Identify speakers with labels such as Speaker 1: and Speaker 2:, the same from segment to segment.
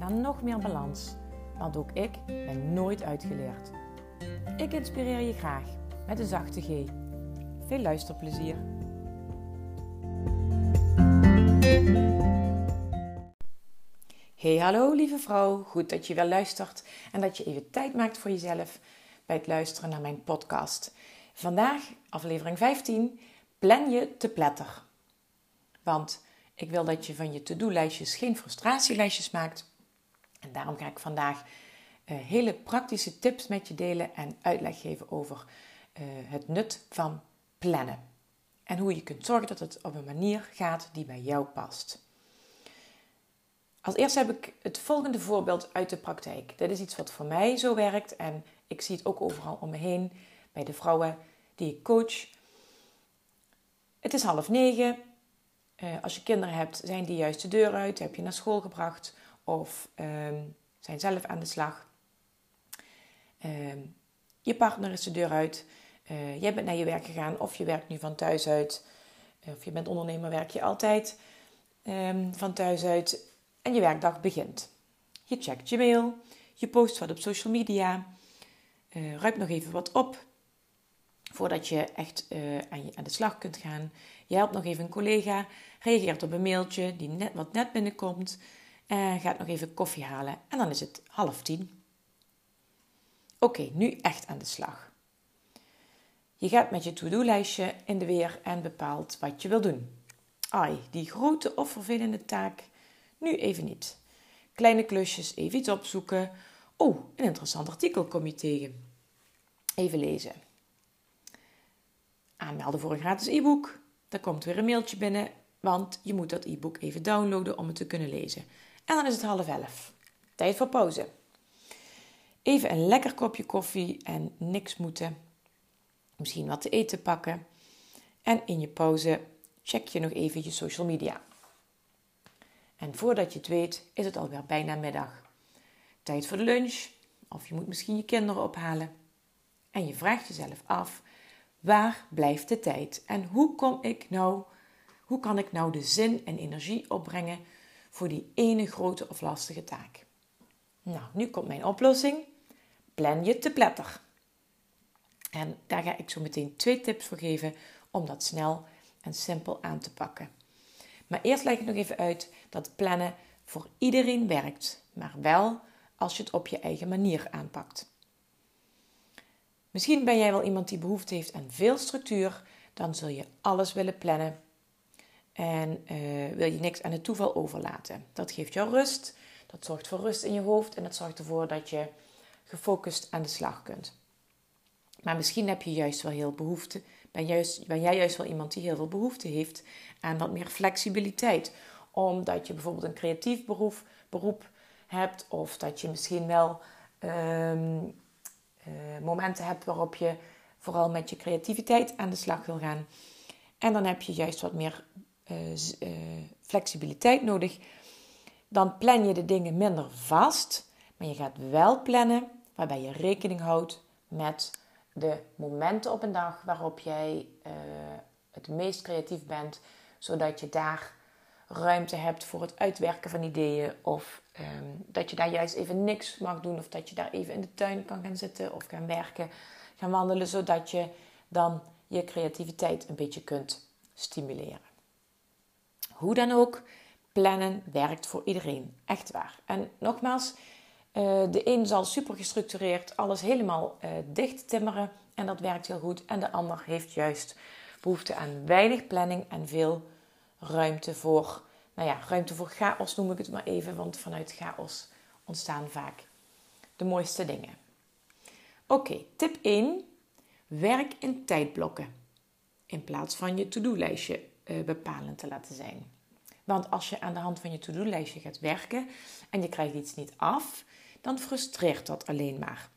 Speaker 1: naar nog meer balans. Want ook ik ben nooit uitgeleerd. Ik inspireer je graag met een zachte G. Veel luisterplezier. Hey hallo lieve vrouw, goed dat je weer luistert en dat je even tijd maakt voor jezelf bij het luisteren naar mijn podcast. Vandaag, aflevering 15, plan je te pletter. Want ik wil dat je van je to-do-lijstjes geen frustratielijstjes maakt. En daarom ga ik vandaag uh, hele praktische tips met je delen en uitleg geven over uh, het nut van plannen. En hoe je kunt zorgen dat het op een manier gaat die bij jou past. Als eerste heb ik het volgende voorbeeld uit de praktijk. Dit is iets wat voor mij zo werkt en ik zie het ook overal om me heen bij de vrouwen die ik coach. Het is half negen. Uh, als je kinderen hebt, zijn die juist de deur uit, heb je naar school gebracht of um, zijn zelf aan de slag. Um, je partner is de deur uit. Uh, jij bent naar je werk gegaan of je werkt nu van thuis uit. Of je bent ondernemer, werk je altijd um, van thuis uit. En je werkdag begint. Je checkt je mail, je post wat op social media, uh, nog even wat op voordat je echt aan, je, aan de slag kunt gaan. Je helpt nog even een collega, reageert op een mailtje die net, wat net binnenkomt. En gaat nog even koffie halen. En dan is het half tien. Oké, nu echt aan de slag. Je gaat met je to-do-lijstje in de weer en bepaalt wat je wil doen. Ai, die grote of vervelende taak, nu even niet. Kleine klusjes, even iets opzoeken. Oh, een interessant artikel kom je tegen. Even lezen. Aanmelden voor een gratis e-book. Daar komt weer een mailtje binnen, want je moet dat e-book even downloaden om het te kunnen lezen. En dan is het half elf. Tijd voor pauze. Even een lekker kopje koffie en niks moeten. Misschien wat te eten pakken. En in je pauze check je nog even je social media. En voordat je het weet, is het alweer bijna middag. Tijd voor de lunch, of je moet misschien je kinderen ophalen. En je vraagt jezelf af: waar blijft de tijd? En hoe kom ik nou, hoe kan ik nou de zin en energie opbrengen voor die ene grote of lastige taak. Nou, nu komt mijn oplossing. Plan je te pletter. En daar ga ik zo meteen twee tips voor geven om dat snel en simpel aan te pakken. Maar eerst leg ik nog even uit dat plannen voor iedereen werkt, maar wel als je het op je eigen manier aanpakt. Misschien ben jij wel iemand die behoefte heeft aan veel structuur, dan zul je alles willen plannen en uh, wil je niks aan het toeval overlaten. Dat geeft jou rust. Dat zorgt voor rust in je hoofd. En dat zorgt ervoor dat je gefocust aan de slag kunt. Maar misschien heb je juist wel heel behoefte. Ben, juist, ben jij juist wel iemand die heel veel behoefte heeft aan wat meer flexibiliteit. Omdat je bijvoorbeeld een creatief beroep, beroep hebt. Of dat je misschien wel um, uh, momenten hebt waarop je vooral met je creativiteit aan de slag wil gaan. En dan heb je juist wat meer flexibiliteit nodig. Dan plan je de dingen minder vast, maar je gaat wel plannen waarbij je rekening houdt met de momenten op een dag waarop jij uh, het meest creatief bent, zodat je daar ruimte hebt voor het uitwerken van ideeën of um, dat je daar juist even niks mag doen of dat je daar even in de tuin kan gaan zitten of gaan werken, gaan wandelen, zodat je dan je creativiteit een beetje kunt stimuleren. Hoe dan ook, plannen werkt voor iedereen. Echt waar. En nogmaals, uh, de een zal super gestructureerd alles helemaal uh, dicht timmeren en dat werkt heel goed. En de ander heeft juist behoefte aan weinig planning en veel ruimte voor, nou ja, ruimte voor chaos noem ik het maar even, want vanuit chaos ontstaan vaak de mooiste dingen. Oké, tip 1. Werk in tijdblokken in plaats van je to-do-lijstje bepalend te laten zijn. Want als je aan de hand van je to-do-lijstje gaat werken en je krijgt iets niet af, dan frustreert dat alleen maar.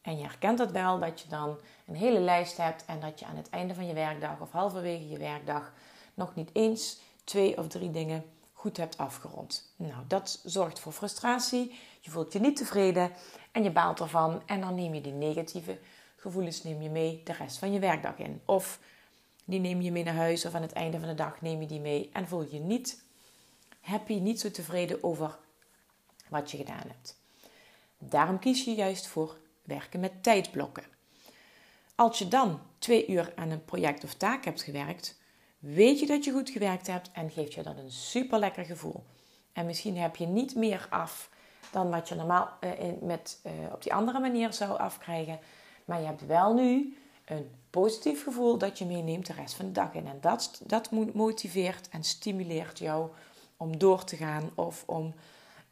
Speaker 1: En je herkent dat wel, dat je dan een hele lijst hebt en dat je aan het einde van je werkdag of halverwege je werkdag nog niet eens twee of drie dingen goed hebt afgerond. Nou, dat zorgt voor frustratie. Je voelt je niet tevreden en je baalt ervan. En dan neem je die negatieve gevoelens neem je mee de rest van je werkdag in. Of die neem je mee naar huis of aan het einde van de dag neem je die mee en voel je niet happy, niet zo tevreden over wat je gedaan hebt. Daarom kies je juist voor werken met tijdblokken. Als je dan twee uur aan een project of taak hebt gewerkt, weet je dat je goed gewerkt hebt en geeft je dat een super lekker gevoel. En misschien heb je niet meer af dan wat je normaal uh, met, uh, op die andere manier zou afkrijgen. Maar je hebt wel nu een positief gevoel dat je meeneemt de rest van de dag in. En dat, dat motiveert en stimuleert jou om door te gaan of om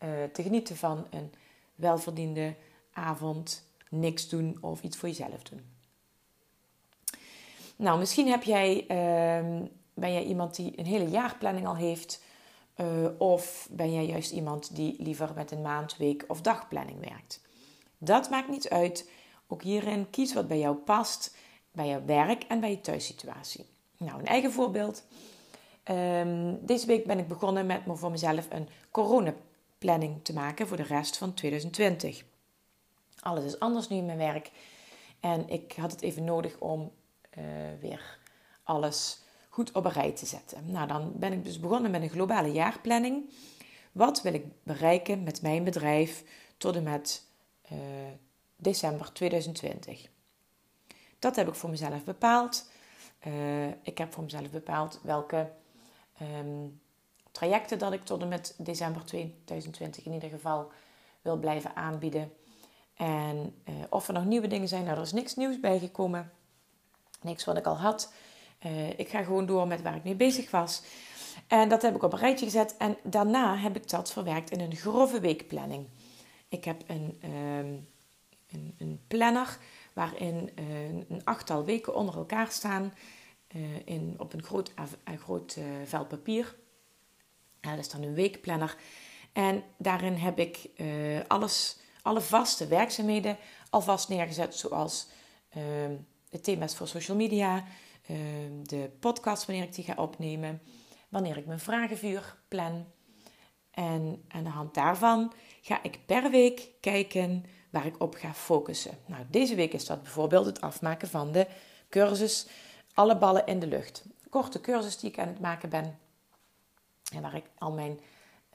Speaker 1: uh, te genieten van een welverdiende avond, niks doen of iets voor jezelf doen. Nou, misschien heb jij, uh, ben jij iemand die een hele jaarplanning al heeft. Uh, of ben jij juist iemand die liever met een maand, week of dagplanning werkt. Dat maakt niet uit. Ook hierin kies wat bij jou past, bij jouw werk en bij je thuissituatie. Nou, een eigen voorbeeld. Um, deze week ben ik begonnen met voor mezelf een coronaplanning te maken voor de rest van 2020. Alles is anders nu in mijn werk. En ik had het even nodig om uh, weer alles goed op een rij te zetten. Nou, dan ben ik dus begonnen met een globale jaarplanning. Wat wil ik bereiken met mijn bedrijf tot en met uh, december 2020? Dat heb ik voor mezelf bepaald. Uh, ik heb voor mezelf bepaald welke um, trajecten dat ik tot en met december 2020 in ieder geval wil blijven aanbieden. En uh, of er nog nieuwe dingen zijn, nou er is niks nieuws bijgekomen. Niks wat ik al had. Uh, ik ga gewoon door met waar ik mee bezig was. En dat heb ik op een rijtje gezet. En daarna heb ik dat verwerkt in een grove weekplanning. Ik heb een, um, een, een, planner waarin uh, een achttal weken onder elkaar staan. Uh, in, op een groot, groot vel papier. dat is dan een weekplanner. En daarin heb ik alles, alle vaste werkzaamheden alvast neergezet. Zoals ehm, de thema's voor social media, ehm, de podcast wanneer ik die ga opnemen, wanneer ik mijn vragenvuur plan. En aan de hand daarvan ga ik per week kijken waar ik op ga focussen. Nou, deze week is dat bijvoorbeeld het afmaken van de cursus Alle ballen in de lucht. korte cursus die ik aan het maken ben. En waar ik al mijn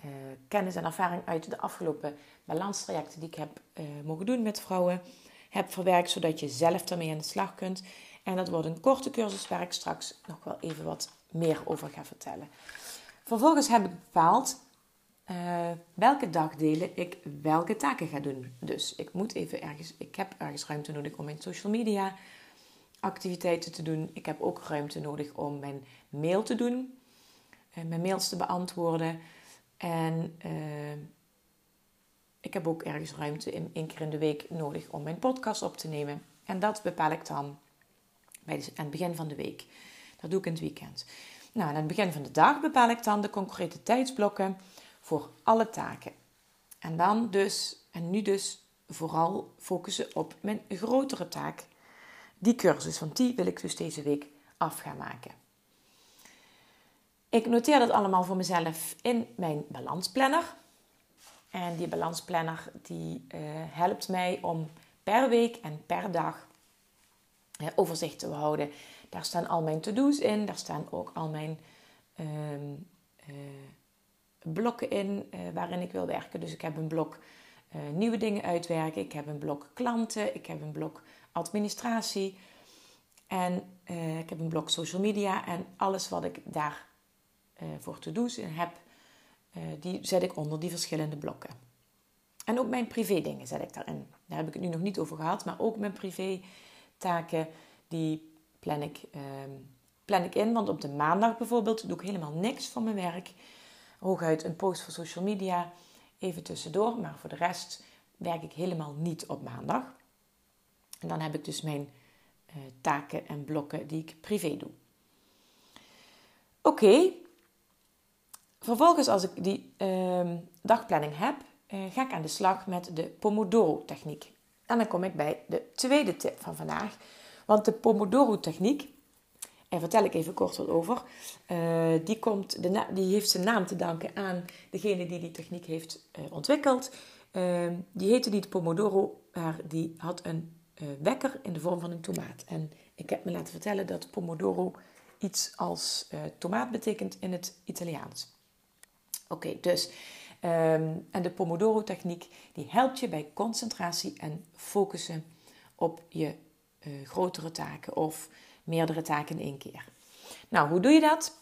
Speaker 1: uh, kennis en ervaring uit de afgelopen balanstrajecten die ik heb uh, mogen doen met vrouwen heb verwerkt, zodat je zelf ermee aan de slag kunt. En dat wordt een korte cursus waar ik straks nog wel even wat meer over ga vertellen. Vervolgens heb ik bepaald uh, welke dagdelen ik welke taken ga doen. Dus ik moet even ergens, ik heb ergens ruimte nodig om mijn social media activiteiten te doen. Ik heb ook ruimte nodig om mijn mail te doen, uh, mijn mails te beantwoorden. En uh, ik heb ook ergens ruimte in één keer in de week nodig om mijn podcast op te nemen. En dat bepaal ik dan bij aan het begin van de week. Dat doe ik in het weekend. Nou, aan het begin van de dag bepaal ik dan de concrete tijdsblokken voor alle taken. En dan dus, en nu dus vooral focussen op mijn grotere taak, die cursus. Want die wil ik dus deze week af gaan maken. Ik noteer dat allemaal voor mezelf in mijn balansplanner. En die balansplanner die uh, helpt mij om per week en per dag overzicht te houden. Daar staan al mijn to-do's in, daar staan ook al mijn uh, blokken in waarin ik wil werken. Dus ik heb een blok nieuwe dingen uitwerken, ik heb een blok klanten, ik heb een blok administratie en ik heb een blok social media en alles wat ik daar voor to-do's in heb die zet ik onder die verschillende blokken. En ook mijn privé dingen zet ik daarin. Daar heb ik het nu nog niet over gehad, maar ook mijn privé taken, die plan ik, uh, plan ik in. Want op de maandag bijvoorbeeld doe ik helemaal niks van mijn werk. Hooguit een post voor social media, even tussendoor. Maar voor de rest werk ik helemaal niet op maandag. En dan heb ik dus mijn uh, taken en blokken die ik privé doe. Oké, Vervolgens, als ik die uh, dagplanning heb, ga ik aan de slag met de Pomodoro-techniek. En dan kom ik bij de tweede tip van vandaag. Want de Pomodoro-techniek, en vertel ik even kort wat over, uh, die, komt de die heeft zijn naam te danken aan degene die die techniek heeft uh, ontwikkeld. Uh, die heette niet Pomodoro, maar die had een wekker in de vorm van een tomaat. En ik heb me laten vertellen dat Pomodoro iets als tomaat betekent in het Italiaans. Oké, dus Um, en de Pomodoro-techniek die helpt je bij concentratie en focussen op je grotere taken of meerdere taken in één keer. Nou, hoe doe je dat?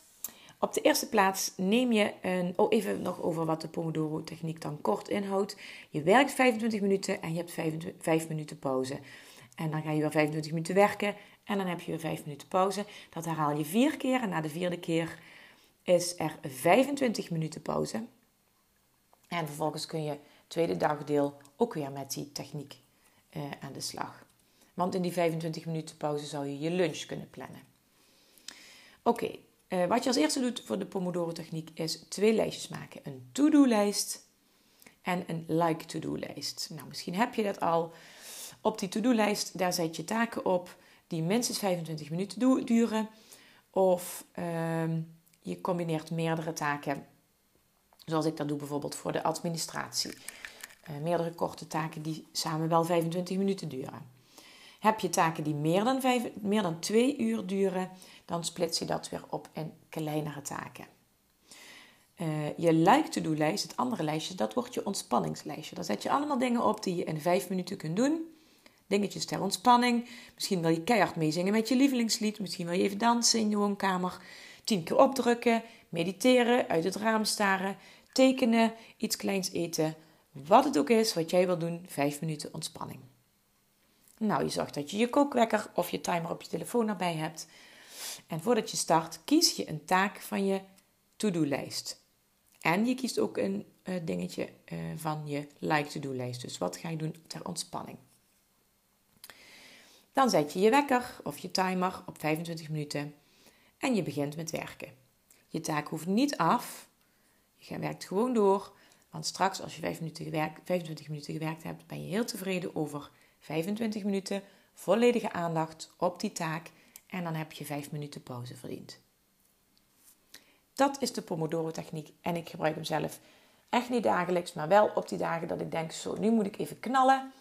Speaker 1: Op de eerste plaats neem je een. Oh, even nog over wat de Pomodoro-techniek dan kort inhoudt. Je werkt 25 minuten en je hebt 25, 5 minuten pauze. En dan ga je weer 25 minuten werken en dan heb je weer 5 minuten pauze. Dat herhaal je vier keer en na de vierde keer is er 25 minuten pauze. En vervolgens kun je tweede dagdeel ook weer met die techniek uh, aan de slag. Want in die 25 minuten pauze zou je je lunch kunnen plannen. Oké, uh, wat je als eerste doet voor de Pomodoro-techniek is twee lijstjes maken. Een to-do-lijst en een like-to-do-lijst. Nou, misschien heb je dat al. Op die to-do-lijst, daar zet je taken op die minstens 25 minuten duren. Of uh, je combineert meerdere taken Zoals ik dat doe bijvoorbeeld voor de administratie. Uh, meerdere korte taken die samen wel 25 minuten duren. Heb je taken die meer dan, vijf, meer dan twee uur duren, dan splits je dat weer op in kleinere taken. Uh, je like-to-do-lijst, het andere lijstje, dat wordt je ontspanningslijstje. Daar zet je allemaal dingen op die je in vijf minuten kunt doen. Dingetjes ter ontspanning. Misschien wil je keihard meezingen met je lievelingslied. Misschien wil je even dansen in je woonkamer. Tien keer opdrukken, mediteren, uit het raam staren, tekenen, iets kleins eten. Wat het ook is wat jij wil doen, 5 minuten ontspanning. Nou, je zorgt dat je je kookwekker of je timer op je telefoon erbij hebt. En voordat je start, kies je een taak van je to-do-lijst. En je kiest ook een uh, dingetje uh, van je like-to-do-lijst. Dus wat ga je doen ter ontspanning? Dan zet je je wekker of je timer op 25 minuten en je begint met werken. Je taak hoeft niet af, je werkt gewoon door. Want straks, als je 5 minuten gewerkt, 25 minuten gewerkt hebt, ben je heel tevreden over 25 minuten volledige aandacht op die taak. En dan heb je 5 minuten pauze verdiend. Dat is de Pomodoro-techniek. En ik gebruik hem zelf echt niet dagelijks, maar wel op die dagen dat ik denk: zo, nu moet ik even knallen.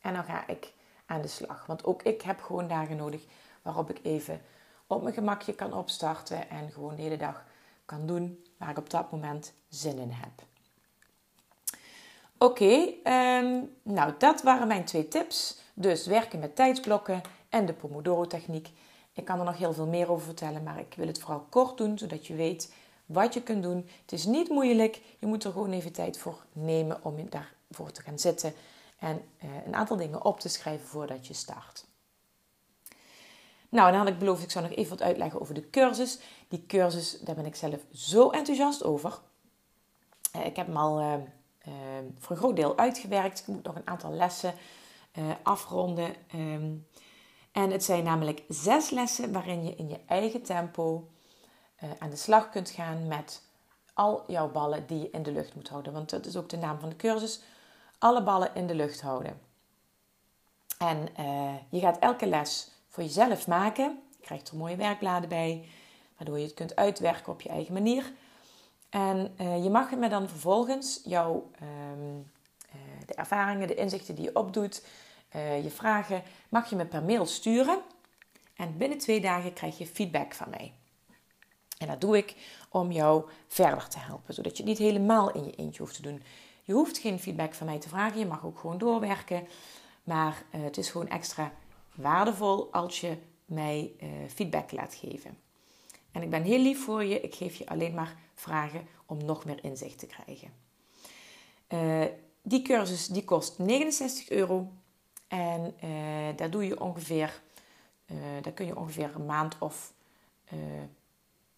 Speaker 1: En dan ga ik aan de slag. Want ook ik heb gewoon dagen nodig waarop ik even op mijn gemakje kan opstarten en gewoon de hele dag kan doen waar ik op dat moment zin in heb. Oké, ehm, nou dat waren mijn twee tips. Dus werken met tijdsblokken en de Pomodoro-techniek. Ik kan er nog heel veel meer over vertellen, maar ik wil het vooral kort doen, zodat je weet wat je kunt doen. Het is niet moeilijk, je moet er gewoon even tijd voor nemen om daarvoor te gaan zitten en uh, een aantal dingen op te schrijven voordat je start. Nou, dan had ik beloofd, ik zou nog even wat uitleggen over de cursus. Die cursus, daar ben ik zelf zo enthousiast over. Eh, ik heb hem al uh, uh, voor een groot deel uitgewerkt. Ik moet nog een aantal lessen afronden. Ehm, en het zijn namelijk zes lessen waarin je in je eigen tempo aan de slag kunt gaan met al jouw ballen die je in de lucht moet houden. Want dat is ook de naam van de cursus. Alle ballen in de lucht houden. En je gaat elke les voor jezelf maken. Je krijgt er mooie werkbladen bij, waardoor je het kunt uitwerken op je eigen manier. En uh, je mag me dan vervolgens jouw ehm, eh, de ervaringen, de inzichten die je opdoet, uh, je vragen, mag je me per mail sturen. En binnen twee dagen krijg je feedback van mij. En dat doe ik om jou verder te helpen, zodat je het niet helemaal in je eentje hoeft te doen. Je hoeft geen feedback van mij te vragen, je mag ook gewoon doorwerken. Maar het is gewoon extra waardevol als je mij feedback laat geven. En ik ben heel lief voor je. Ik geef je alleen maar vragen om nog meer inzicht te krijgen. Uh, die cursus die kost 69 euro. En uh, daar doe je ongeveer, daar kun je ongeveer een maand of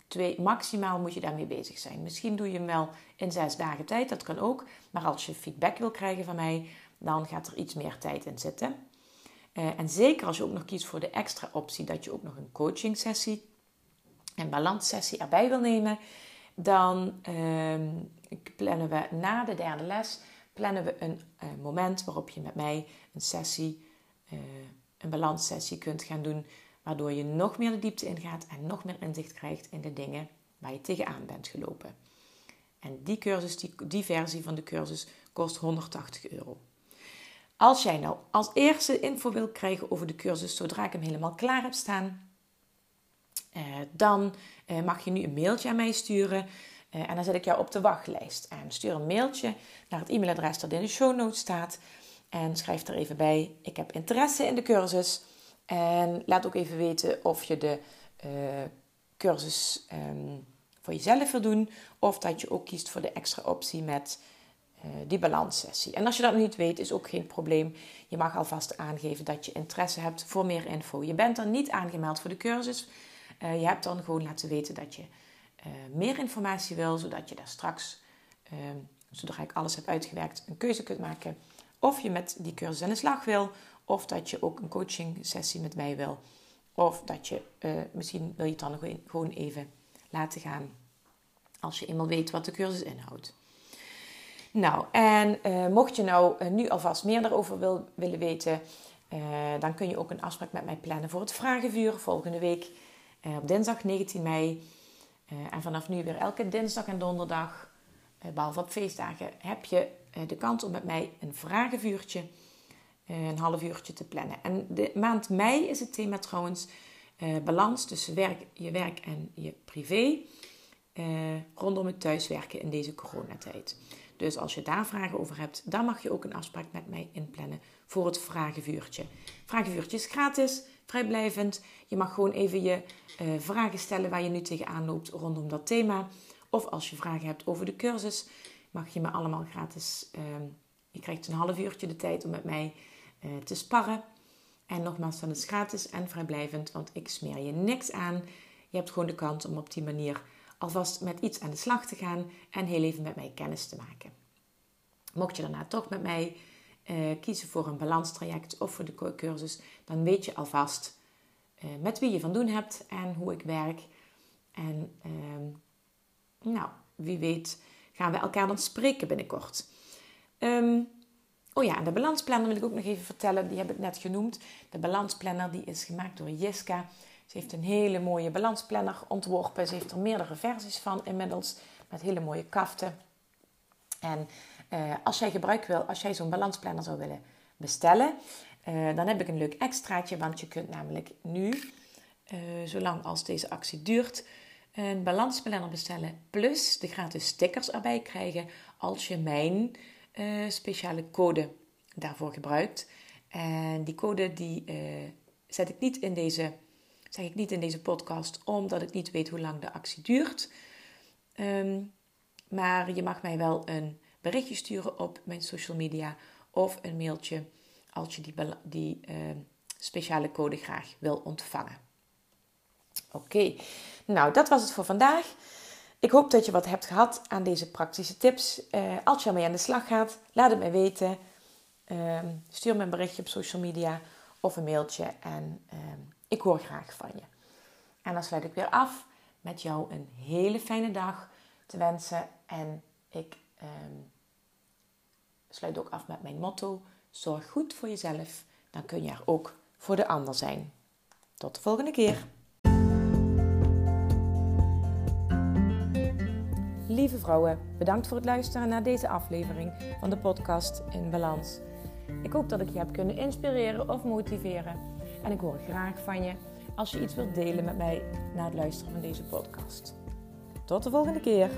Speaker 1: twee, maximaal moet je daarmee bezig zijn. Misschien doe je hem wel in zes dagen tijd, dat kan ook. Maar als je feedback wil krijgen van mij, dan gaat er iets meer tijd in zitten. En zeker als je ook nog kiest voor de extra optie dat je ook nog een coaching sessie en balanssessie erbij wil nemen, dan uh, plannen we na de derde les plannen we een uh, moment waarop je met mij een sessie, uh, een balanssessie kunt gaan doen. Waardoor je nog meer de diepte ingaat en nog meer inzicht krijgt in de dingen waar je tegenaan bent gelopen. En die cursus, die, die versie van de cursus, kost 180 euro. Als jij nou als eerste info wil krijgen over de cursus zodra ik hem helemaal klaar heb staan, eh, dan eh, mag je nu een mailtje aan mij sturen. Eh, en dan zet ik jou op de wachtlijst. En stuur een mailtje naar het e-mailadres dat in de show notes staat. En schrijf er even bij: Ik heb interesse in de cursus. En laat ook even weten of je de cursus ehm, voor jezelf wil doen. Of dat je ook kiest voor de extra optie met die balanssessie. En als je dat nog niet weet, is ook geen probleem. Je mag alvast aangeven dat je interesse hebt voor meer info. Je bent dan niet aangemeld voor de cursus. Uh, je hebt dan gewoon laten weten dat je uh, meer informatie wil, zodat je daar straks, ehm, zodra ik alles heb uitgewerkt, een keuze kunt maken. Of je met die cursus aan de slag wil, of dat je ook een coaching sessie met mij wil. Of dat je, misschien wil je het dan gewoon even laten gaan als je eenmaal weet wat de cursus inhoudt. Nou, en mocht je nou nu alvast meer daarover wil, willen weten, dan kun je ook een afspraak met mij plannen voor het Vragenvuur volgende week op dinsdag 19 mei. en vanaf nu weer elke dinsdag en donderdag, behalve op feestdagen, heb je de kans om met mij een vragenvuurtje, een half uurtje te plannen. En de maand mei is het thema trouwens balans tussen werk, je werk en je privé. rondom het thuiswerken in deze coronatijd. Dus als je daar vragen over hebt, dan mag je ook een afspraak met mij inplannen voor het vragenvuurtje. Vragenvuurtje is gratis, vrijblijvend. Je mag gewoon even je uh, vragen stellen waar je nu tegenaan loopt rondom dat thema. Of als je vragen hebt over de cursus, mag je me allemaal gratis. Uh, je krijgt een half uurtje de tijd om met mij uh, te sparren. En nogmaals, dat is gratis en vrijblijvend, want ik smeer je niks aan. Je hebt gewoon de kans om op die manier alvast met iets aan de slag te gaan en heel even met mij kennis te maken. Mocht je daarna toch met mij kiezen voor een balanstraject of voor de cursus, dan weet je alvast uh, met wie je van doen hebt en hoe ik werk. En uh, nou, wie weet gaan we elkaar dan spreken binnenkort. Um, oh ja, en de balansplanner wil ik ook nog even vertellen. Die heb ik net genoemd. De balansplanner die is gemaakt door Jiska. Ze heeft een hele mooie balansplanner ontworpen. Ze heeft er meerdere versies van inmiddels. Met hele mooie kaften. En uh, als jij gebruik wil, als jij zo'n balansplanner zou willen bestellen, uh, dan heb ik een leuk extraatje. Want je kunt namelijk nu, uh, zolang als deze actie duurt, een balansplanner bestellen. Plus de gratis stickers erbij krijgen als je mijn speciale code daarvoor gebruikt. En die code die zet ik niet in deze zeg ik niet in deze podcast, omdat ik niet weet hoe lang de actie duurt. Ehm, maar je mag mij wel een berichtje sturen op mijn social media of een mailtje als je die, die ehm, speciale code graag wil ontvangen. Oké, nou dat was het voor vandaag. Ik hoop dat je wat hebt gehad aan deze praktische tips. Uh, als je ermee aan de slag gaat, laat het me weten. Uh, stuur me een berichtje op social media of een mailtje en ik hoor graag van je. En dan sluit ik weer af met jou een hele fijne dag te wensen. En ik ehm, sluit ook af met mijn motto: zorg goed voor jezelf, dan kun je er ook voor de ander zijn. Tot de volgende keer. Lieve vrouwen, bedankt voor het luisteren naar deze aflevering van de podcast In Balans. Ik hoop dat ik je heb kunnen inspireren of motiveren en ik hoor graag van je als je iets wilt delen met mij na het luisteren van deze podcast. Tot de volgende keer.